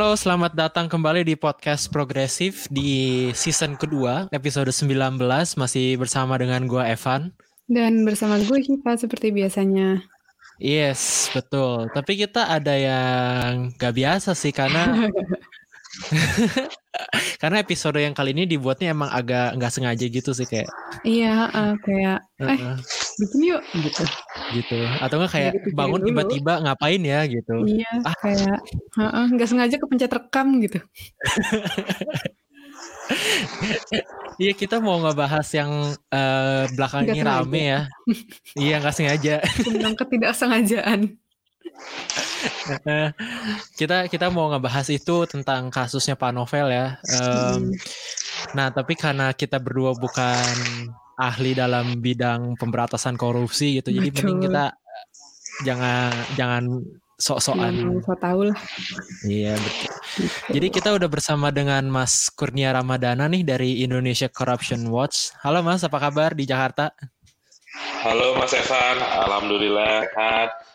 Halo, selamat datang kembali di podcast Progresif di season kedua, episode 19 masih bersama dengan gua Evan. Dan bersama gue Hiva seperti biasanya. Yes, betul. Tapi kita ada yang gak biasa sih karena karena episode yang kali ini dibuatnya emang agak nggak sengaja gitu sih kayak. Iya, uh, kayak eh bikin yuk gitu. Gitu. Atau enggak kayak Gitu, bangun dulu. tiba-tiba ngapain ya gitu. Iya, Ah. kayak heeh, nggak sengaja kepencet rekam gitu. Iya kita mau ngebahas yang eh, belakang Nggak ini sengaja. rame ya. iya nggak sengaja. Tentang ketidaksengajaan. Eh, kita kita mau ngebahas itu tentang kasusnya Pak Novel ya. Hmm. Nah tapi karena kita berdua bukan ahli dalam bidang pemberantasan korupsi gitu, jadi mending Betul. kita jangan jangan sok-sokan. Yang so tau lah. Iya betul. Jadi kita udah bersama dengan Mas Kurnia Ramadana nih dari Indonesia Corruption Watch. Halo Mas, apa kabar di Jakarta? Halo Mas Evan, Alhamdulillah sehat.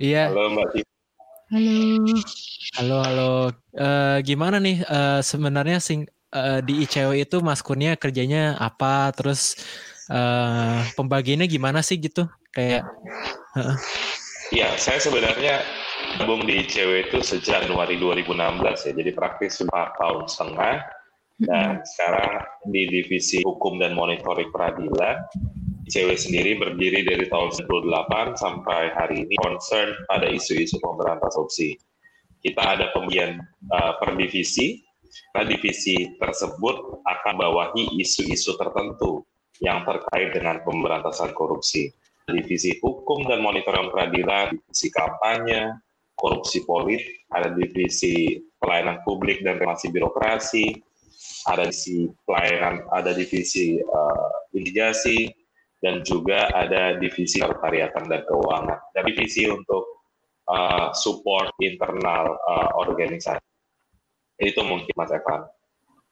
Iya. Halo Mbak Tiff. Halo. Halo, halo. Eh, gimana nih eh, sebenarnya sing eh, di ICW itu Mas Kurnia kerjanya apa? Terus eh, pembagiannya gimana sih gitu? Kayak Ya, saya sebenarnya gabung di ICW itu sejak Januari 2016 ya, jadi praktis 4 tahun setengah. Dan sekarang di Divisi Hukum dan Monitoring Peradilan, ICW sendiri berdiri dari tahun 98 sampai hari ini concern pada isu-isu pemberantasan korupsi. Kita ada pembagian uh, per divisi, karena divisi tersebut akan bawahi isu-isu tertentu yang terkait dengan pemberantasan korupsi. Divisi Hukum dan Monitoring Peradilan, divisi kampanye, korupsi politik, ada divisi pelayanan publik dan relasi birokrasi, ada divisi pelayanan, ada divisi uh, litigasi, dan juga ada divisi pertariatan dan keuangan, dan divisi untuk uh, support internal uh, organisasi. Itu mungkin Mas Evan.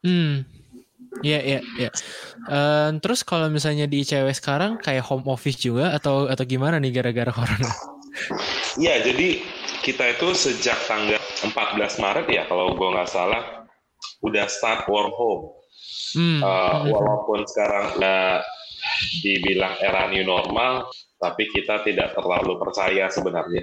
hmm. Iya, iya, iya. Eh, terus kalau misalnya di ICW sekarang kayak home office juga atau atau gimana nih gara-gara corona? Iya, jadi kita itu sejak tanggal 14 Maret ya, kalau gue nggak salah, udah start work home. Hmm. Uh, walaupun sekarang udah dibilang era new normal, tapi kita tidak terlalu percaya sebenarnya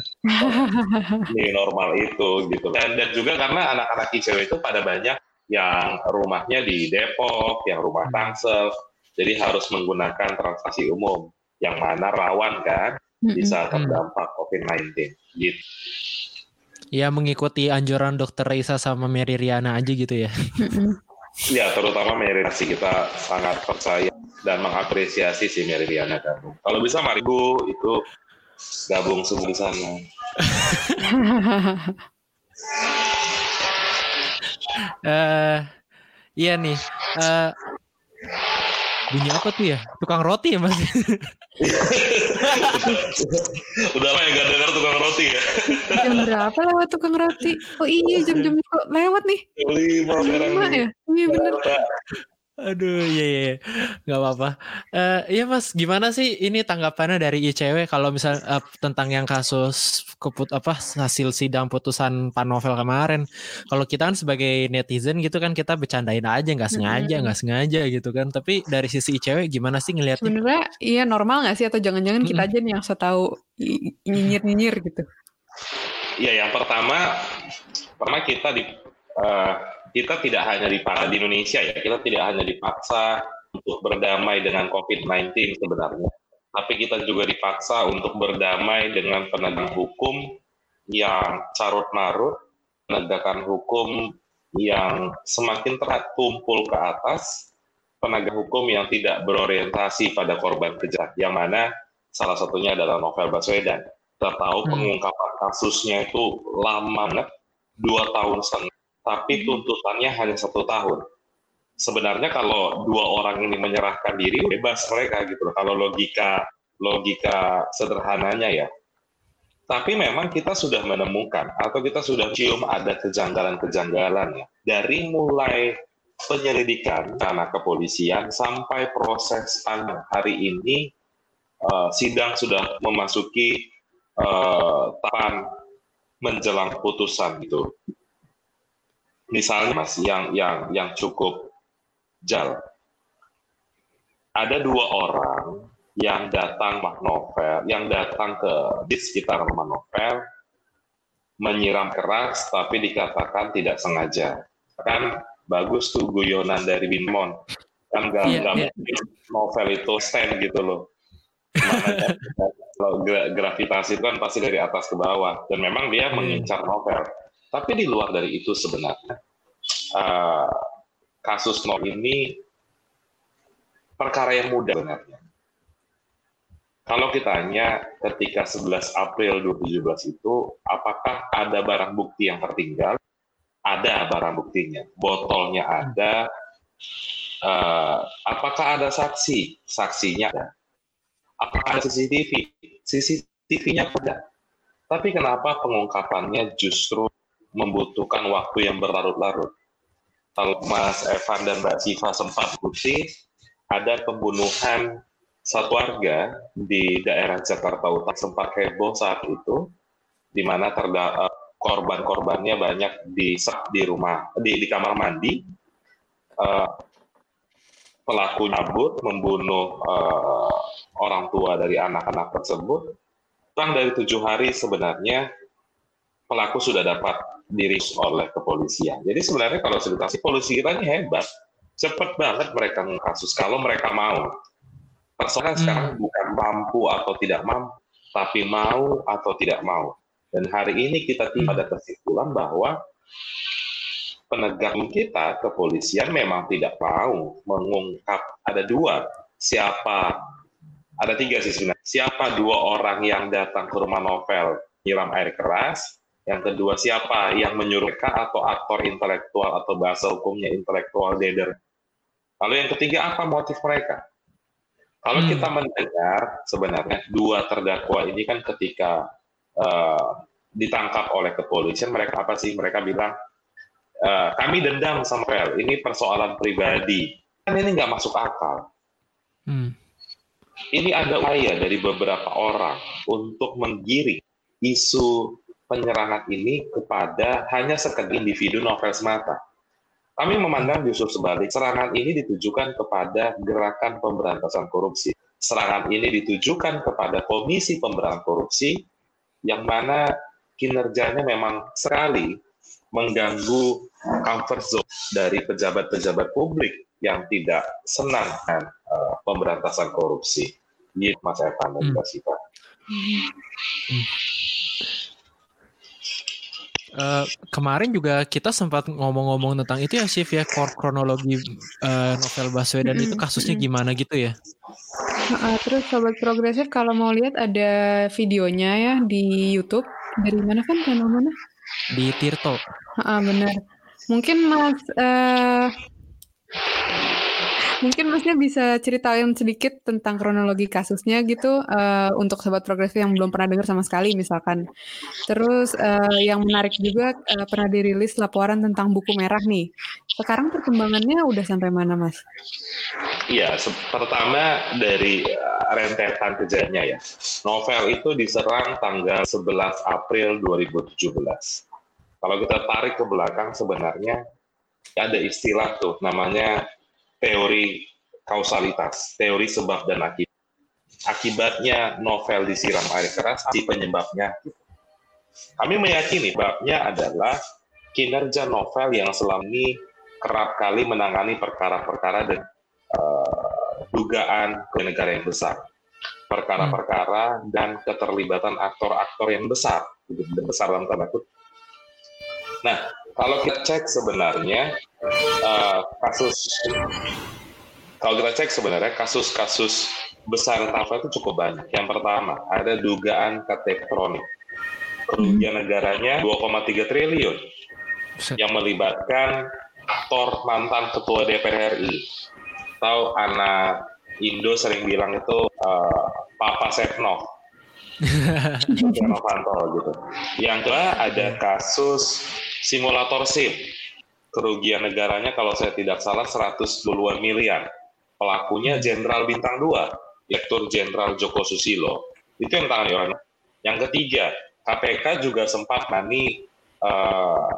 new normal itu gitu. Dan, dan juga karena anak-anak ICW itu pada banyak yang rumahnya di Depok, yang rumah Tangsel, jadi harus menggunakan transportasi umum, yang mana rawan kan bisa terdampak COVID-19. Gitu. Ya mengikuti anjuran Dokter Reisa sama Mary Riana aja gitu ya. Ya, terutama Meridiana kita sangat percaya dan mengapresiasi si Meridiana gabung. Kalau bisa mari Bu itu gabung di sana. Eh iya nih. eh bunyi apa tuh ya? Tukang roti ya Mas? Udah lah ya gak dengar tukang roti ya. Jam berapa lewat tukang roti? Oh iya jam-jam kok lewat nih. Lima Lima nih. ya? Iya bener. Aduh, iya iya, iya. nggak apa-apa. Eh iya Mas, gimana sih ini tanggapannya dari ICW kalau misal eh, tentang yang kasus keput apa hasil sidang putusan Pak Novel kemarin? Kalau kita kan sebagai netizen gitu kan kita bercandain aja, nggak sengaja, nggak sengaja gitu kan. Tapi dari sisi ICW gimana sih ngelihatnya? Sebenarnya iya normal nggak sih atau jangan-jangan kita aja nih yang so tahu i- nyinyir-nyinyir gitu. Ya, yang pertama, pertama kita di eh, kita tidak hanya dipaksa di Indonesia ya, kita tidak hanya dipaksa untuk berdamai dengan COVID-19 sebenarnya, tapi kita juga dipaksa untuk berdamai dengan penegak hukum yang carut marut, penegakan hukum yang semakin tertumpul ke atas, penegak hukum yang tidak berorientasi pada korban kejahatan, yang mana salah satunya adalah Novel Baswedan. Kita tahu Hmm. pengungkapan kasusnya itu lama banget, dua tahun setengah, tapi tuntutannya hanya satu tahun. Sebenarnya kalau dua orang ini menyerahkan diri, bebas mereka gitu. loh. Kalau logika logika sederhananya ya. Tapi memang kita sudah menemukan atau kita sudah cium ada kejanggalan-kejanggalan ya. Dari mulai penyelidikan karena kepolisian sampai proses panjang hari ini eh, sidang sudah memasuki eh, tahapan menjelang putusan gitu. Misalnya mas yang yang yang cukup jal. Ada dua orang yang datang novel yang datang ke di sekitar rumah novel menyiram keras tapi dikatakan tidak sengaja. Kan bagus tuh guyonan dari Bimon kan nggak yeah, yeah. novel itu stand gitu loh. Kalau gravitasi itu kan pasti dari atas ke bawah. Dan memang dia mengincar novel tapi di luar dari itu sebenarnya uh, kasus novel ini perkara yang mudah sebenarnya. Kalau kita tanya ketika 11 April 2017 itu apakah ada barang bukti yang tertinggal? Ada barang buktinya. Botolnya ada. Uh, apakah ada saksi? Saksinya ada. Apakah ada CCTV? CCTV-nya ada. Tapi kenapa pengungkapannya justru membutuhkan waktu yang berlarut-larut? Kalau Mas Evan dan Mbak Siva sempat bukti, ada pembunuhan satu warga di daerah Jakarta Utara sempat heboh saat itu, di mana eh, korban-korbannya banyak di di rumah di, di kamar mandi. Uh, pelaku nyabut membunuh uh, orang tua dari anak-anak tersebut, kurang dari tujuh hari sebenarnya pelaku sudah dapat diri oleh kepolisian. Jadi sebenarnya kalau situasi polisi kita ini hebat, cepat banget mereka kasus kalau mereka mau. Persoalan hmm. sekarang bukan mampu atau tidak mampu, tapi mau atau tidak mau. Dan hari ini kita tiba pada kesimpulan bahwa penegak kita kepolisian memang tidak mau mengungkap ada dua siapa ada tiga sih sebenarnya. Siapa dua orang yang datang ke rumah novel nyiram air keras? Yang kedua siapa yang menyuruh mereka atau aktor intelektual atau bahasa hukumnya intelektual dader? Lalu yang ketiga apa motif mereka? Kalau hmm. kita mendengar sebenarnya dua terdakwa ini kan ketika uh, ditangkap oleh kepolisian mereka apa sih? Mereka bilang uh, kami dendam sama Ini persoalan pribadi. Kan ini nggak masuk akal. Hmm ini ada upaya dari beberapa orang untuk menggiring isu penyerangan ini kepada hanya sekedar individu novel semata. Kami memandang justru sebalik, serangan ini ditujukan kepada gerakan pemberantasan korupsi. Serangan ini ditujukan kepada Komisi Pemberantasan Korupsi yang mana kinerjanya memang sekali mengganggu comfort zone dari pejabat-pejabat publik yang tidak senang dengan uh, pemberantasan korupsi. Gitu Mas Evan dan hmm. Mbak Sita. Uh, kemarin juga kita sempat ngomong-ngomong tentang itu ya sih ya kronologi uh, novel Baswedan itu kasusnya gimana gitu ya? Uh, terus sobat progresif kalau mau lihat ada videonya ya di YouTube dari mana kan channel mana? Di Tirto. Uh, benar. Mungkin Mas uh, Mungkin Masnya bisa ceritain sedikit tentang kronologi kasusnya gitu uh, untuk sobat progresif yang belum pernah dengar sama sekali misalkan. Terus uh, yang menarik juga uh, pernah dirilis laporan tentang buku merah nih. Sekarang perkembangannya udah sampai mana, Mas? Iya, pertama dari rentetan kejadiannya ya. Novel itu diserang tanggal 11 April 2017. Kalau kita tarik ke belakang sebenarnya ada istilah tuh namanya teori kausalitas, teori sebab dan akibat. Akibatnya novel disiram air keras, si penyebabnya. Kami meyakini sebabnya adalah kinerja novel yang selama ini kerap kali menangani perkara-perkara dan uh, dugaan ke negara yang besar. Perkara-perkara dan keterlibatan aktor-aktor yang besar, besar dalam tanda kutip. Nah, kalau kita cek sebenarnya uh, kasus kalau kita cek sebenarnya kasus-kasus besar novel itu cukup banyak. Yang pertama, ada dugaan ktp elektronik. Kerugian hmm. negaranya 2,3 triliun yang melibatkan aktor mantan ketua DPR RI. Tahu anak Indo sering bilang itu uh, Papa Setnov. Novanto gitu. Yang kedua ada kasus simulator SIM. Kerugian negaranya kalau saya tidak salah 120-an miliar. Pelakunya Jenderal Bintang 2, Direktur Jenderal Joko Susilo. Itu yang tangani orang. Yang ketiga, KPK juga sempat nani uh,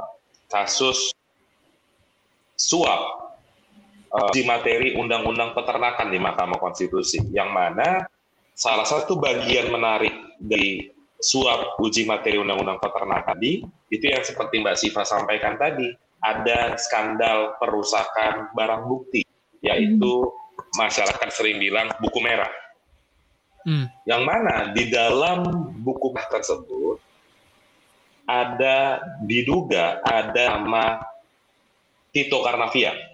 kasus suap uh, uji materi undang-undang peternakan di Mahkamah Konstitusi, yang mana salah satu bagian menarik dari suap uji materi undang-undang peternakan tadi itu yang seperti Mbak Siva sampaikan tadi ada skandal perusakan barang bukti yaitu masyarakat sering bilang buku merah. Hmm. Yang mana di dalam buku tersebut ada diduga ada nama Tito Karnavian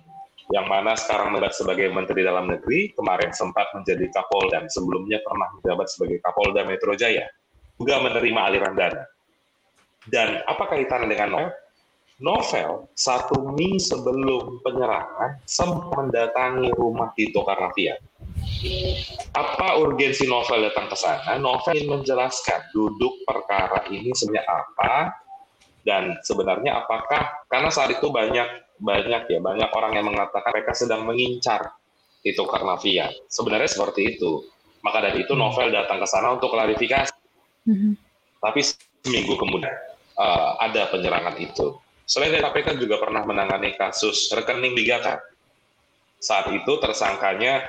yang mana sekarang menjabat sebagai Menteri Dalam Negeri, kemarin sempat menjadi Kapolda dan sebelumnya pernah menjabat sebagai Kapolda Metro Jaya, juga menerima aliran dana. Dan apa kaitannya dengan novel? Novel satu minggu sebelum penyerangan sempat mendatangi rumah Tito Karnavian. Apa urgensi novel datang ke sana? Novel ingin menjelaskan duduk perkara ini sebenarnya apa dan sebenarnya apakah karena saat itu banyak banyak ya banyak orang yang mengatakan mereka sedang mengincar itu Karnavian. Sebenarnya seperti itu. Maka dari itu novel datang ke sana untuk klarifikasi. Mm-hmm. Tapi seminggu kemudian uh, ada penyerangan itu. Selain dari KPK juga pernah menangani kasus rekening digakan. Saat itu tersangkanya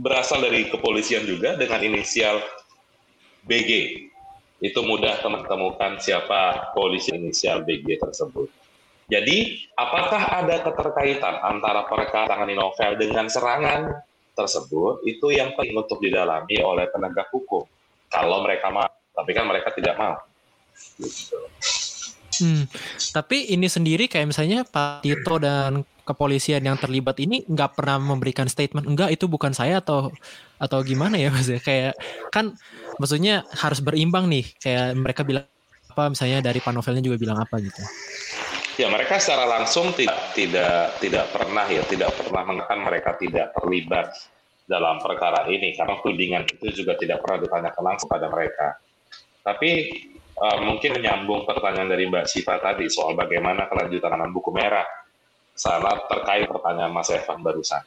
berasal dari kepolisian juga dengan inisial BG. Itu mudah teman-temukan siapa polisi inisial BG tersebut. Jadi, apakah ada keterkaitan antara perkara tangani novel dengan serangan tersebut? Itu yang penting untuk didalami oleh penegak hukum. Kalau mereka mau, tapi kan mereka tidak mau. Gitu. Hmm, tapi ini sendiri kayak misalnya Pak Tito dan kepolisian yang terlibat ini nggak pernah memberikan statement enggak itu bukan saya atau atau gimana ya mas kayak kan maksudnya harus berimbang nih kayak mereka bilang apa misalnya dari Pak Novelnya juga bilang apa gitu. Ya mereka secara langsung tidak tidak tidak pernah ya tidak pernah mengatakan mereka tidak terlibat dalam perkara ini karena tudingan itu juga tidak pernah ditanyakan langsung pada mereka. Tapi uh, mungkin menyambung pertanyaan dari Mbak Siva tadi soal bagaimana kelanjutan anak buku merah saat terkait pertanyaan Mas Evan barusan.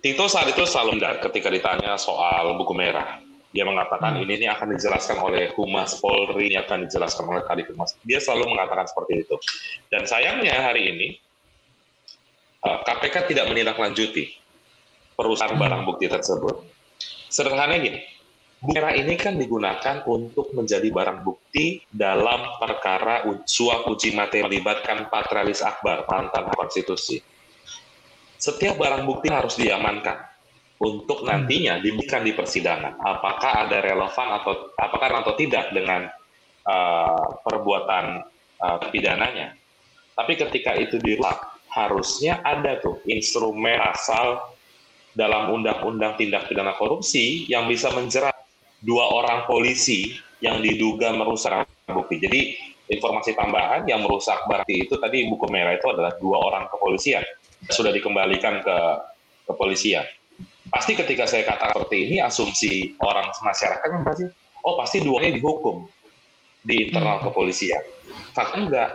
Tito saat itu selalu ketika ditanya soal buku merah dia mengatakan hmm. ini, ini akan dijelaskan oleh Humas Polri, ini akan dijelaskan oleh Kadif Humas. Dia selalu mengatakan seperti itu. Dan sayangnya hari ini KPK eh, tidak menindaklanjuti perusahaan hmm. barang bukti tersebut. Sederhananya gini, merah ini kan digunakan untuk menjadi barang bukti dalam perkara suap uji materi melibatkan Patrialis Akbar, mantan konstitusi. Setiap barang bukti harus diamankan untuk hmm. nantinya diberikan di persidangan apakah ada relevan atau apakah atau tidak dengan uh, perbuatan uh, pidananya. Tapi ketika itu dirusak, harusnya ada tuh instrumen asal dalam undang-undang tindak pidana korupsi yang bisa menjerat dua orang polisi yang diduga merusak bukti. Jadi informasi tambahan yang merusak bukti itu tadi buku merah itu adalah dua orang kepolisian sudah dikembalikan ke kepolisian pasti ketika saya katakan seperti ini asumsi orang masyarakat kan pasti oh pasti duanya dihukum di internal hmm. kepolisian. Fakta enggak.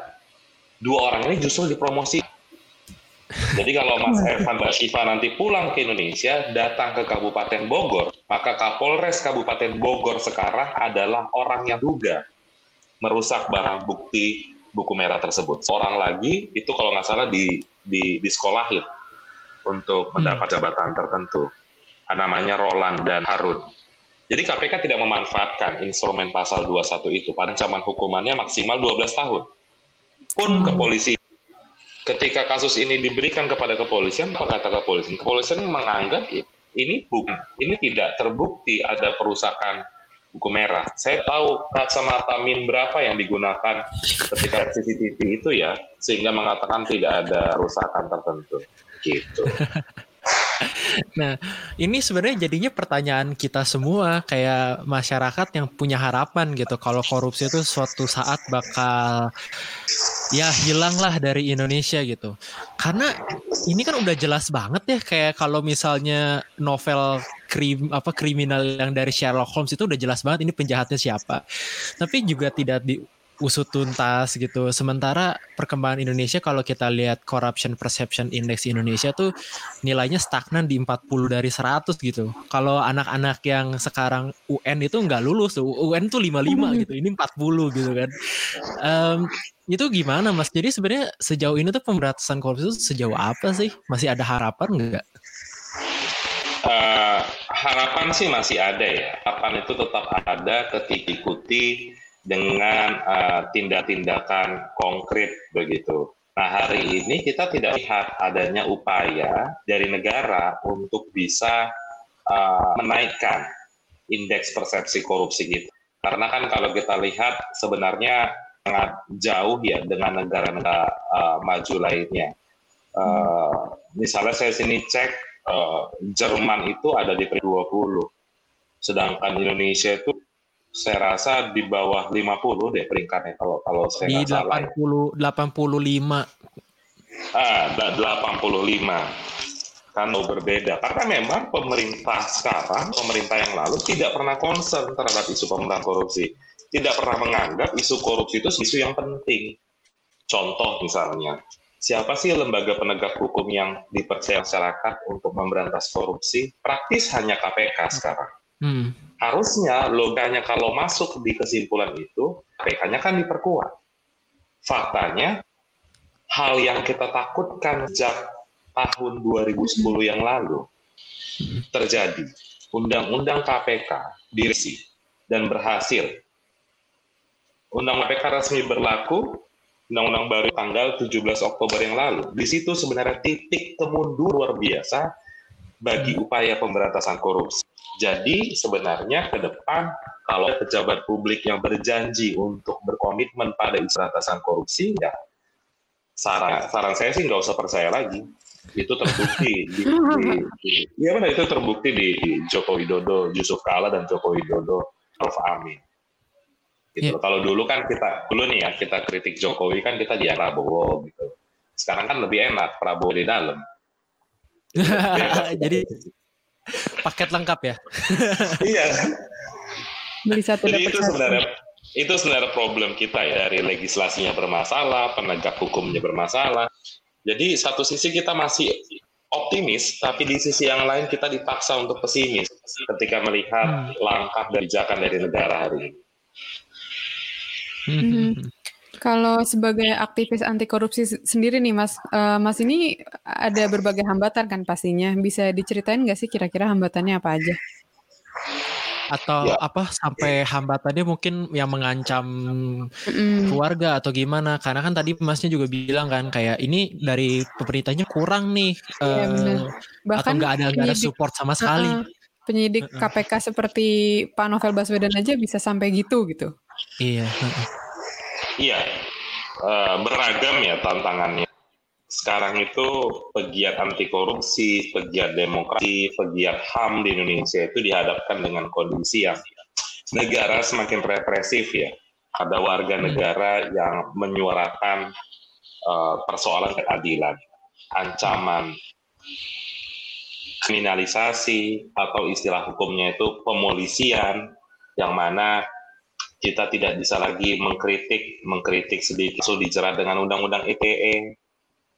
Dua orang ini justru dipromosi. Jadi kalau Mas Evan Mbak Shiva nanti pulang ke Indonesia, datang ke Kabupaten Bogor, maka Kapolres Kabupaten Bogor sekarang adalah orang yang duga merusak barang bukti buku merah tersebut. Seorang lagi itu kalau nggak salah di, di, di sekolahin untuk mendapat hmm. jabatan tertentu namanya Roland dan Harun. Jadi KPK tidak memanfaatkan instrumen pasal 21 itu. Pada ancaman hukumannya maksimal 12 tahun. Pun kepolisian. Ketika kasus ini diberikan kepada kepolisian, apa kata kepolisian? Kepolisian menganggap ini bukan, ini tidak terbukti ada perusakan buku merah. Saya tahu kacamata min berapa yang digunakan ketika CCTV itu ya, sehingga mengatakan tidak ada perusakan tertentu. Gitu. nah, ini sebenarnya jadinya pertanyaan kita semua kayak masyarakat yang punya harapan gitu kalau korupsi itu suatu saat bakal ya hilanglah dari Indonesia gitu. Karena ini kan udah jelas banget ya kayak kalau misalnya novel krim apa kriminal yang dari Sherlock Holmes itu udah jelas banget ini penjahatnya siapa. Tapi juga tidak di usut tuntas gitu. Sementara perkembangan Indonesia kalau kita lihat corruption perception index Indonesia tuh nilainya stagnan di 40 dari 100 gitu. Kalau anak-anak yang sekarang UN itu nggak lulus tuh. UN tuh 55 gitu. Ini 40 gitu kan. Um, itu gimana Mas? Jadi sebenarnya sejauh ini tuh pemberantasan korupsi itu sejauh apa sih? Masih ada harapan nggak? Uh, harapan sih masih ada ya. Harapan itu tetap ada ketika ikuti dengan uh, tindak-tindakan konkret begitu. Nah hari ini kita tidak lihat adanya upaya dari negara untuk bisa uh, menaikkan indeks persepsi korupsi kita. Karena kan kalau kita lihat sebenarnya sangat jauh ya dengan negara-negara uh, maju lainnya. Uh, misalnya saya sini cek uh, Jerman itu ada di peringkat 20. Sedangkan Indonesia itu saya rasa di bawah 50 deh peringkatnya kalau kalau saya di 80 salah. 85. Ah, 85 kan berbeda karena memang pemerintah sekarang pemerintah yang lalu tidak pernah concern terhadap isu pemberantasan korupsi tidak pernah menganggap isu korupsi itu isu yang penting contoh misalnya siapa sih lembaga penegak hukum yang dipercaya masyarakat untuk memberantas korupsi? Praktis hanya KPK sekarang. Hmm. Harusnya loganya kalau masuk di kesimpulan itu, KPK-nya kan diperkuat. Faktanya, hal yang kita takutkan sejak tahun 2010 yang lalu terjadi. Undang-undang KPK dirisi dan berhasil. Undang KPK resmi berlaku undang-undang baru tanggal 17 Oktober yang lalu. Di situ sebenarnya titik kemundur luar biasa bagi upaya pemberantasan korupsi. Jadi sebenarnya ke depan kalau pejabat publik yang berjanji untuk berkomitmen pada pemberantasan korupsi, ya saran saran saya sih nggak usah percaya lagi. Itu terbukti di, di, di ya benar itu terbukti di Joko Widodo, Yusuf Kala dan Joko Widodo, Prof Amin. Gitu. Yeah. Kalau dulu kan kita dulu nih ya kita kritik Jokowi kan kita di Prabowo gitu. Sekarang kan lebih enak Prabowo di dalam. Jadi paket lengkap ya. iya. Beli satu Jadi itu sebenarnya itu sebenarnya problem kita ya dari legislasinya bermasalah, penegak hukumnya bermasalah. Jadi satu sisi kita masih optimis, tapi di sisi yang lain kita dipaksa untuk pesimis ketika melihat hmm. langkah dan kebijakan dari negara hari ini. Hmm. Kalau sebagai aktivis anti korupsi sendiri nih Mas, uh, Mas ini ada berbagai hambatan kan pastinya. Bisa diceritain nggak sih kira-kira hambatannya apa aja? Atau ya. apa sampai hambatannya mungkin yang mengancam mm. keluarga atau gimana? Karena kan tadi Masnya juga bilang kan kayak ini dari pemerintahnya kurang nih, ya, uh, Bahkan atau nggak ada nggak ada support sama sekali. Uh, penyidik uh -uh. KPK seperti Pak Novel Baswedan aja bisa sampai gitu gitu. Iya. Iya, uh, beragam ya tantangannya. Sekarang itu pegiat anti korupsi, pegiat demokrasi, pegiat HAM di Indonesia itu dihadapkan dengan kondisi yang negara semakin represif ya. Ada warga hmm. negara yang menyuarakan uh, persoalan keadilan, ancaman kriminalisasi atau istilah hukumnya itu pemolisian yang mana kita tidak bisa lagi mengkritik mengkritik sedikit so dijerat dengan undang-undang ITE.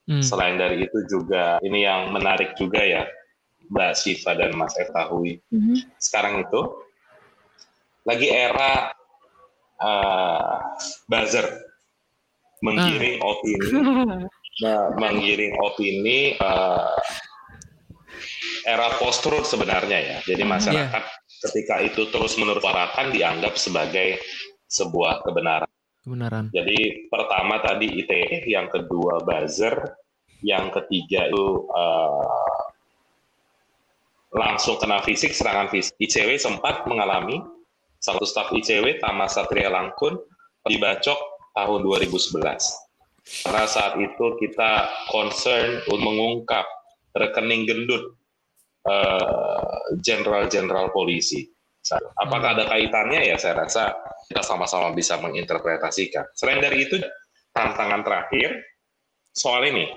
Hmm. Selain dari itu juga ini yang menarik juga ya Mbak Siva dan Mas ketahui. Hmm. Sekarang itu lagi era uh, buzzer menggiring hmm. opini menggiring opini uh, era post truth sebenarnya ya. Jadi hmm, masyarakat yeah ketika itu terus menurutan dianggap sebagai sebuah kebenaran. Kebenaran. Jadi pertama tadi ITE, yang kedua buzzer, yang ketiga itu uh, langsung kena fisik, serangan fisik. ICW sempat mengalami satu staf ICW Tama Satria Langkun dibacok tahun 2011. Karena saat itu kita concern untuk mengungkap rekening gendut jenderal-jenderal uh, polisi. Apakah ada kaitannya ya? Saya rasa kita sama-sama bisa menginterpretasikan. Selain dari itu, tantangan terakhir soal ini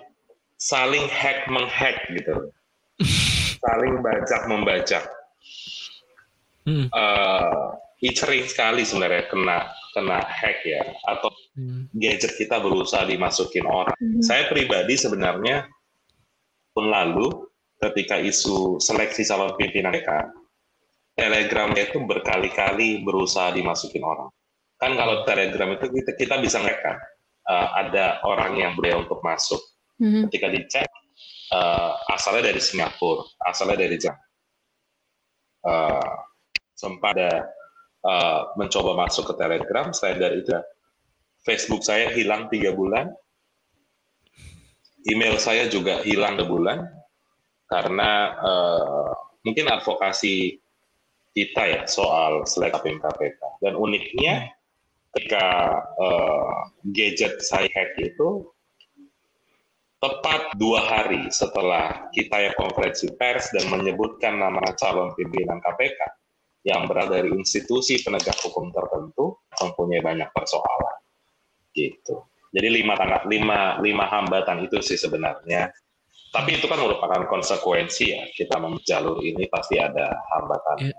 saling hack menghack gitu, saling bajak membajak. Hmm. Uh, sering sekali sebenarnya kena kena hack ya atau hmm. gadget kita berusaha dimasukin orang. Hmm. Saya pribadi sebenarnya pun lalu ketika isu seleksi calon pimpinan mereka, Telegram itu berkali-kali berusaha dimasukin orang. Kan kalau Telegram itu kita, kita bisa ngeliat uh, ada orang yang berusaha untuk masuk. Hmm. Ketika dicek, uh, asalnya dari Singapura, asalnya dari Jepang. Uh, sempat ada uh, mencoba masuk ke Telegram, saya dari itu Facebook saya hilang tiga bulan, email saya juga hilang bulan karena uh, mungkin advokasi kita ya soal seleksi KPK dan uniknya ketika uh, gadget saya hack itu tepat dua hari setelah kita yang konferensi pers dan menyebutkan nama calon pimpinan KPK yang berada dari institusi penegak hukum tertentu mempunyai banyak persoalan gitu. Jadi lima tanah lima lima hambatan itu sih sebenarnya. Tapi itu kan merupakan konsekuensi ya kita jalur ini pasti ada hambatan. Ya.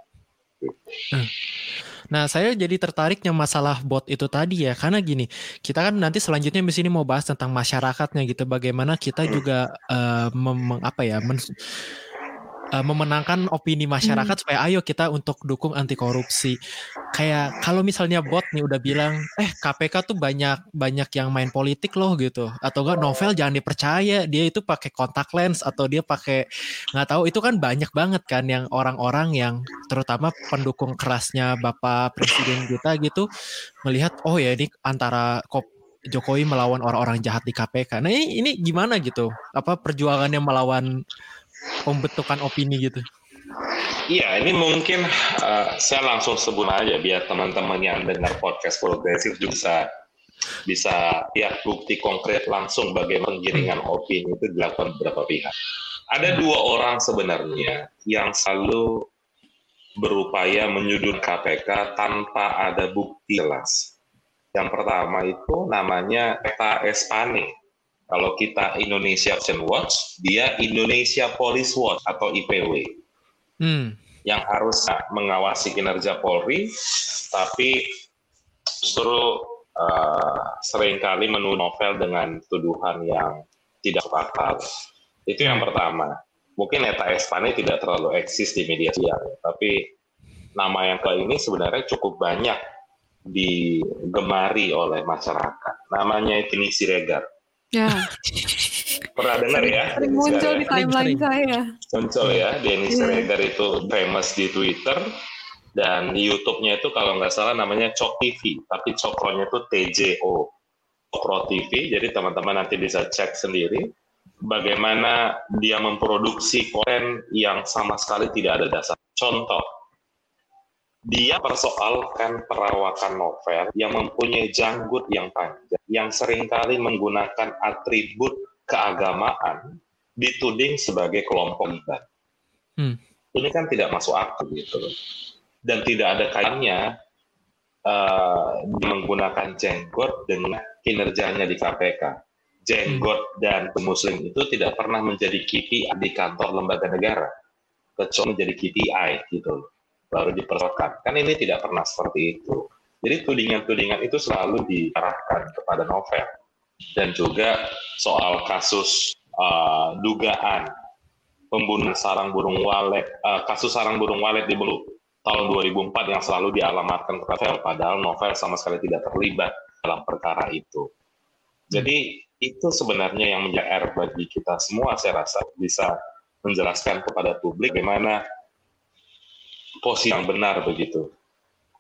Nah, saya jadi tertariknya masalah bot itu tadi ya, karena gini, kita kan nanti selanjutnya di sini mau bahas tentang masyarakatnya gitu, bagaimana kita juga uh, mem, apa ya, men, uh, memenangkan opini masyarakat hmm. supaya ayo kita untuk dukung anti korupsi. Kayak kalau misalnya bot nih udah bilang, eh KPK tuh banyak banyak yang main politik loh gitu, atau enggak novel jangan dipercaya dia itu pakai kontak lens atau dia pakai nggak tahu itu kan banyak banget kan yang orang-orang yang terutama pendukung kerasnya bapak presiden kita gitu melihat oh ya ini antara kop Jokowi melawan orang-orang jahat di KPK. Nah ini, ini gimana gitu? Apa perjuangannya melawan pembentukan opini gitu? Iya, ini mungkin uh, saya langsung sebut aja biar teman-teman yang dengar podcast progresif juga bisa bisa lihat bukti konkret langsung bagaimana penggiringan hmm. opini itu dilakukan beberapa pihak. Ada dua orang sebenarnya yang selalu berupaya menyudut KPK tanpa ada bukti jelas. Yang pertama itu namanya Eta Espane kalau kita Indonesia Ocean Watch, dia Indonesia Police Watch atau IPW. Hmm. Yang harus mengawasi kinerja Polri, tapi justru uh, sering kali menuduh novel dengan tuduhan yang tidak fatal. Itu yang pertama. Mungkin Eta Espane tidak terlalu eksis di media sosial, tapi nama yang ke ini sebenarnya cukup banyak digemari oleh masyarakat. Namanya Tini Siregar. Ya. Pernah dengar ya? Sering muncul di timeline saya. Muncul ya, Dennis yeah. Regar itu famous di Twitter dan YouTube-nya itu kalau nggak salah namanya Cok TV, tapi Cokronya itu TJO, Cokro TV. Jadi teman-teman nanti bisa cek sendiri bagaimana dia memproduksi konten yang sama sekali tidak ada dasar. Contoh, dia persoalkan perawakan novel yang mempunyai janggut yang panjang, yang sering kali menggunakan atribut keagamaan, dituding sebagai kelompok ibadah. Hmm. Ini kan tidak masuk akal gitu loh. Dan tidak ada kaitannya uh, menggunakan jenggot dengan kinerjanya di KPK. Jenggot hmm. dan muslim itu tidak pernah menjadi KPI di kantor lembaga negara, kecuali menjadi KPI gitu loh baru dipersoalkan. Kan ini tidak pernah seperti itu. Jadi tudingan-tudingan itu selalu diarahkan kepada novel. Dan juga soal kasus uh, dugaan pembunuhan sarang burung walet, uh, kasus sarang burung walet di Belu tahun 2004 yang selalu dialamatkan kepada novel, padahal novel sama sekali tidak terlibat dalam perkara itu. Jadi itu sebenarnya yang menjadi bagi kita semua saya rasa bisa menjelaskan kepada publik bagaimana posisi yang benar begitu.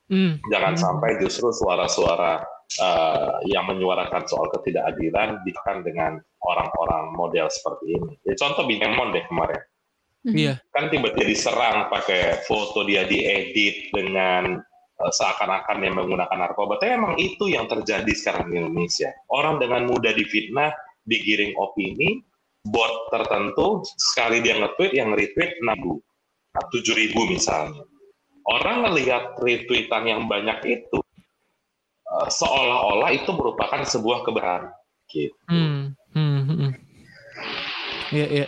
Mm. Jangan mm. sampai justru suara-suara uh, yang menyuarakan soal ketidakadilan ditekan dengan orang-orang model seperti ini. Ya, contoh Binemon deh kemarin. Hmm. Iya. Yeah. Kan tiba-tiba diserang pakai foto dia diedit dengan uh, seakan-akan yang menggunakan narkoba. Tapi emang itu yang terjadi sekarang di Indonesia. Orang dengan mudah difitnah, digiring opini, bot tertentu, sekali dia nge-tweet, yang retweet 6 tujuh ribu misalnya. Orang melihat retweetan yang banyak itu uh, seolah-olah itu merupakan sebuah kebenaran. Gitu. Hmm, hmm, hmm. Iya, iya.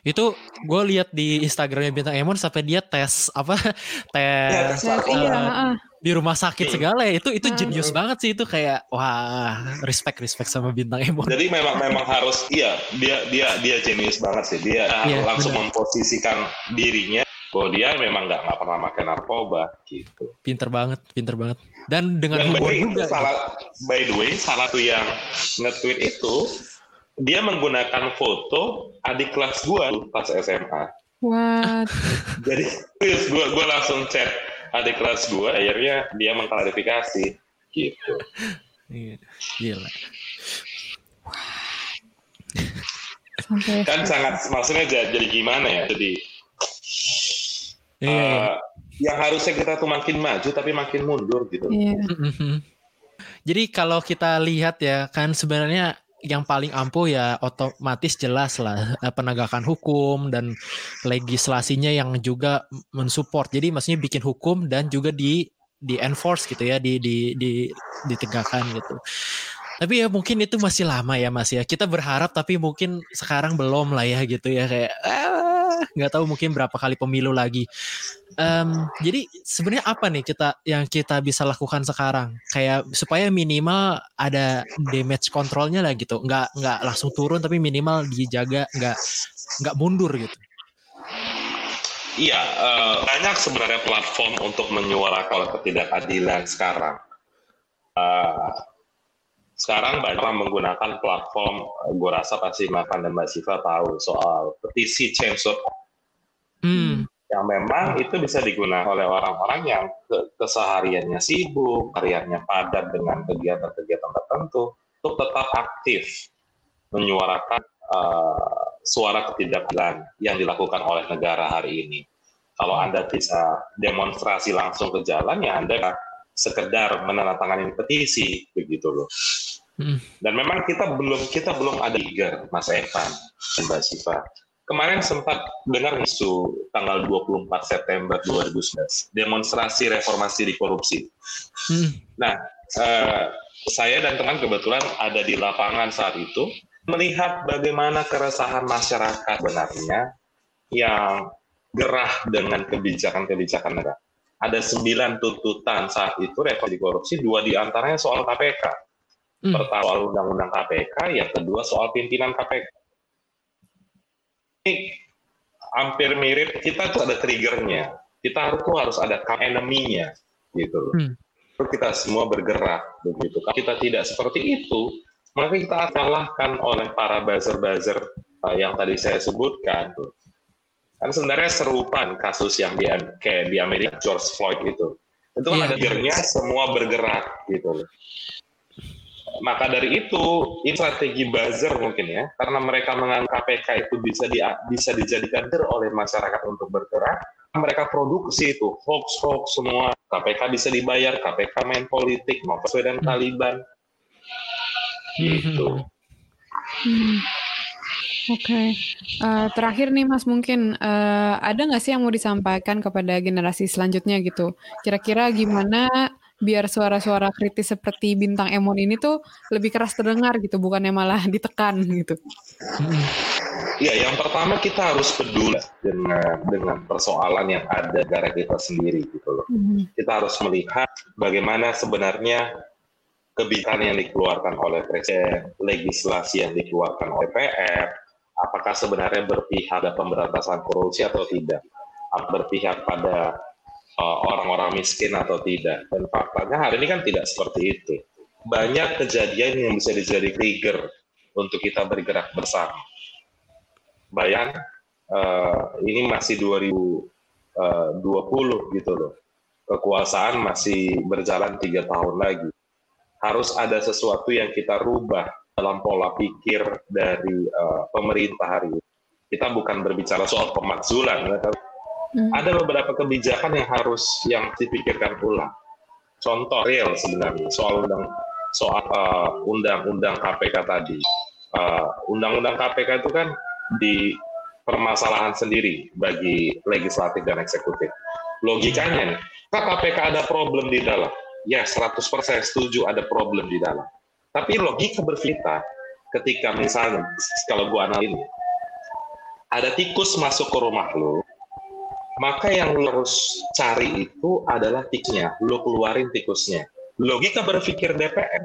Itu gue lihat di Instagramnya Bintang Emon sampai dia tes apa tes ya, tes, uh, iya, di rumah sakit segala ya itu itu Hmm. jenius banget sih itu kayak wah respect respect sama bintang Emon. Jadi memang memang harus iya dia dia dia jenius banget sih dia Iya, langsung benar. memposisikan dirinya bahwa dia memang nggak nggak pernah makan narkoba gitu. Pinter banget, pinter banget. Dan dengan Dan by the humor way, juga. salah by the way salah satu yang nge-tweet itu dia menggunakan foto adik kelas gua pas SMA. What? Jadi serius gua gua langsung chat adik kelas gua akhirnya dia mengklarifikasi gitu. Iya, Gila. Sampai Kan sangat maksudnya ja- jadi gimana ya? Jadi Iya. eh, yang harusnya kita tuh makin maju tapi makin mundur gitu. Iya. Mhm. Jadi kalau kita lihat ya kan sebenarnya yang paling ampuh ya otomatis jelas lah eh, penegakan hukum dan legislasinya yang juga mensupport. Jadi maksudnya bikin hukum dan juga di di enforce gitu ya di di di ditegakkan gitu. Tapi ya mungkin itu masih lama ya Mas ya. Kita berharap tapi mungkin sekarang belum lah ya gitu ya kayak ah, nggak tahu mungkin berapa kali pemilu lagi. Em, jadi sebenarnya apa nih kita yang kita bisa lakukan sekarang kayak supaya minimal ada damage controlnya lah gitu nggak nggak langsung turun tapi minimal dijaga nggak nggak mundur gitu Iya, eh, banyak sebenarnya platform untuk menyuarakan ketidakadilan sekarang. Eh, sekarang banyak orang menggunakan platform, gue rasa pasti Makan dan Mbak Siva tahu soal petisi change.org hmm yang memang itu bisa digunakan oleh orang-orang yang ke- kesehariannya sibuk, hariannya padat dengan kegiatan-kegiatan tertentu, untuk tetap aktif menyuarakan eh, suara ketidakadilan yang dilakukan oleh negara hari ini. Kalau Anda bisa demonstrasi langsung ke jalan, ya Anda sekedar menandatangani petisi, begitu loh. Hmm. Dan memang kita belum kita belum ada trigger, Mas Evan dan Mbak Siva. Kemarin sempat dengar isu tanggal 24 September 2019, demonstrasi reformasi di korupsi. hmm Nah, eh, saya dan teman kebetulan ada di lapangan saat itu, melihat bagaimana keresahan masyarakat benarnya yang gerah dengan kebijakan-kebijakan negara. Ada sembilan tuntutan saat itu reformasi korupsi, dua di antaranya soal KPK. Hmm. Pertama soal undang-undang KPK, yang kedua soal pimpinan KPK. Ini hampir mirip, kita tuh ada triggernya. Kita tuh harus ada enemy-nya, gitu. Hmm. Kita semua bergerak, begitu. Kalau kita tidak seperti itu, maka kita akan kalahkan oleh para buzzer-buzzer uh, yang tadi saya sebutkan. tuh. Kan sebenarnya serupan kasus yang di kayak di Amerika George Floyd itu. Itu kan ada iya. semua bergerak gitu loh. Maka dari itu, ini strategi buzzer mungkin ya, karena mereka menganggap KPK itu bisa di, bisa dijadikan der oleh masyarakat untuk bergerak, mereka produksi itu hoax-hoax semua. KPK bisa dibayar, KPK main politik, mau sesuai dengan Hmm. Taliban. Gitu. Hmm. Oke, Eh, terakhir nih Mas mungkin eh, ada nggak sih yang mau disampaikan kepada generasi selanjutnya gitu? Kira-kira gimana biar suara-suara kritis seperti bintang Emon ini tuh lebih keras terdengar gitu, bukannya malah ditekan gitu? hmm Ya, yang pertama kita harus peduli dengan dengan persoalan yang ada negara kita sendiri gitu loh. Kita harus melihat bagaimana sebenarnya kebijakan yang dikeluarkan oleh presiden, legislasi yang dikeluarkan oleh PR, apakah sebenarnya berpihak pada pemberantasan korupsi atau tidak, berpihak pada uh, orang-orang miskin atau tidak. Dan faktanya hari ini kan tidak seperti itu. Banyak kejadian yang bisa dijadi trigger untuk kita bergerak bersama. Bayang, eh, ini masih 2020 gitu loh. Kekuasaan masih berjalan tiga tahun lagi. Harus ada sesuatu yang kita rubah dalam pola pikir dari eh, pemerintah hari ini. Kita bukan berbicara soal pemakzulan, ya, tapi Hmm. ada beberapa kebijakan yang harus yang dipikirkan ulang. Contoh real sebenarnya soal undang soal eh, undang-undang KPK tadi. Eh, Undang-undang KPK itu kan di permasalahan sendiri bagi legislatif dan eksekutif. Logikanya nih, kan KPK ada problem di dalam. Ya, 100% setuju ada problem di dalam. Tapi logika berfita ketika misalnya, kalau gua analis ada tikus masuk ke rumah lu, maka yang lo harus cari itu adalah tikusnya. Lo keluarin tikusnya. Logika berpikir DPR,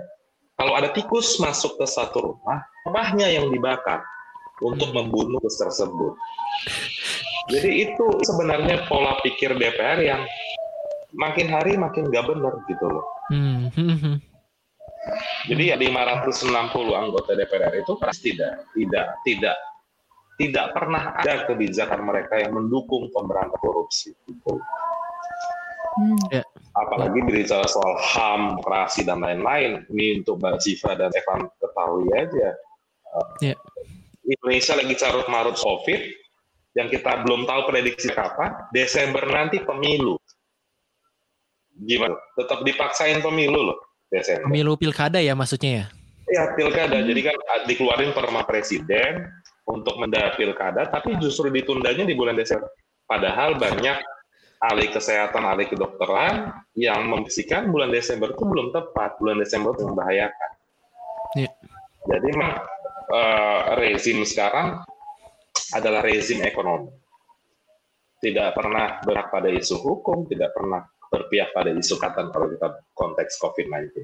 kalau ada tikus masuk ke satu rumah, rumahnya yang dibakar untuk membunuh tikus tersebut. Jadi itu sebenarnya pola pikir DPR yang makin hari makin gak benar gitu loh. Hmm. Jadi ya 560 anggota DPR itu pasti tidak tidak tidak tidak pernah ada kebijakan mereka yang mendukung pemberantasan korupsi. Hmm. Ya. Apalagi berbicara soal HAM, demokrasi dan lain-lain. Ini untuk Mbak Siva dan Evan ketahui aja. Ya. Indonesia lagi carut marut COVID, yang kita belum tahu prediksi kapan. Desember nanti pemilu. Gimana? Tetap dipaksain pemilu loh Desember. Pemilu pilkada ya maksudnya ya? Ya pilkada, jadi kan dikeluarin perma presiden untuk menda pilkada, tapi justru ditundanya di bulan Desember. Padahal banyak ahli kesehatan, ahli kedokteran yang membisikkan bulan Desember itu belum tepat, bulan Desember itu membahayakan. Iya. Jadi eh, rezim sekarang adalah rezim ekonomi. Tidak pernah berpihak pada isu hukum, tidak pernah berpihak pada isu katan kalau kita konteks COVID-19.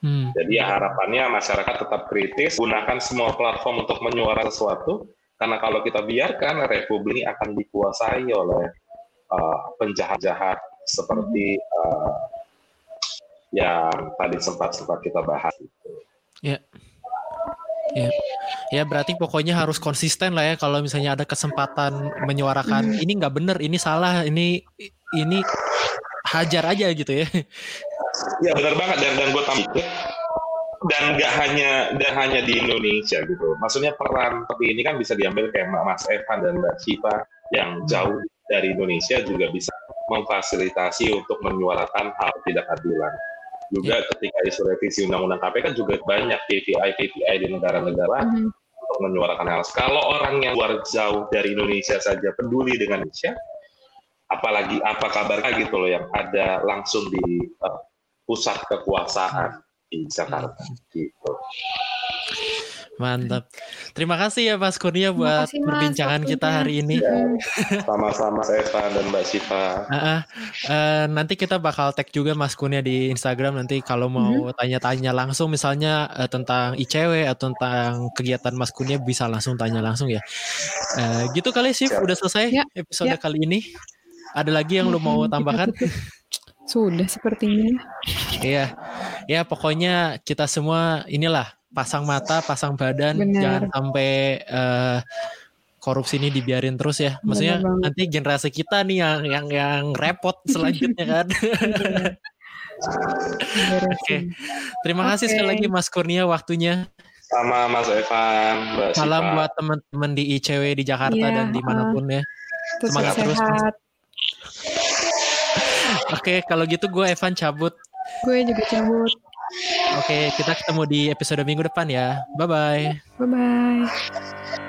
Hmm. Jadi ya harapannya masyarakat tetap kritis, gunakan semua platform untuk menyuarakan sesuatu, karena kalau kita biarkan Republik ini akan dikuasai oleh uh, penjahat-jahat seperti uh, yang tadi sempat sempat kita bahas. Gitu. Ya berarti pokoknya harus konsisten lah ya kalau misalnya ada kesempatan menyuarakan Hmm. ini nggak bener, ini salah, ini ini hajar aja gitu ya. Ya benar banget dan dan gue tambah dan nggak hanya dan hanya di Indonesia gitu. Maksudnya peran seperti ini kan bisa diambil kayak Mas Evan dan Mbak Shiva yang jauh dari Indonesia juga bisa memfasilitasi untuk menyuarakan hal tidak adilan. Juga ketika isu revisi Undang-Undang KPK juga banyak KPI KPI di negara-negara Mhm. untuk menyuarakan hal. Kalau orang yang luar jauh dari Indonesia saja peduli dengan Indonesia, apalagi apa kabarnya gitu loh yang ada langsung di uh, pusat kekuasaan di Jakarta gitu. Mantap. Terima kasih ya Mas Kurnia buat kasih, Mas, perbincangan kita hari ini. Ya, Mhm. sama-sama saya Evan dan Mbak Siva. Ah. Eh, nanti kita bakal tag juga Mas Kurnia di Instagram nanti kalau mau tanya-tanya langsung misalnya eh, tentang ICW atau tentang kegiatan Mas Kurnia bisa langsung tanya langsung ya. Eh, gitu kali sih udah selesai Ya, episode ya. kali ini. Ada lagi yang lu mau tambahkan? Sudah sepertinya. Iya, ya pokoknya kita semua inilah pasang mata, pasang badan, Benar. jangan sampai eh, korupsi ini dibiarin terus ya. Maksudnya nanti generasi kita nih yang yang yang repot selanjutnya kan. Beresin. Terima kasih Oke. sekali lagi Mas Kurnia waktunya. Sama Mas Evan, Mbak Salam buat teman-teman di ICW di Jakarta Iya, dan di mana pun ya. Terus Semangat terus, Mas. Oke, kalau gitu gue Evan cabut. Gue juga cabut. Oke, kita ketemu di episode minggu depan ya. Bye bye. Bye bye.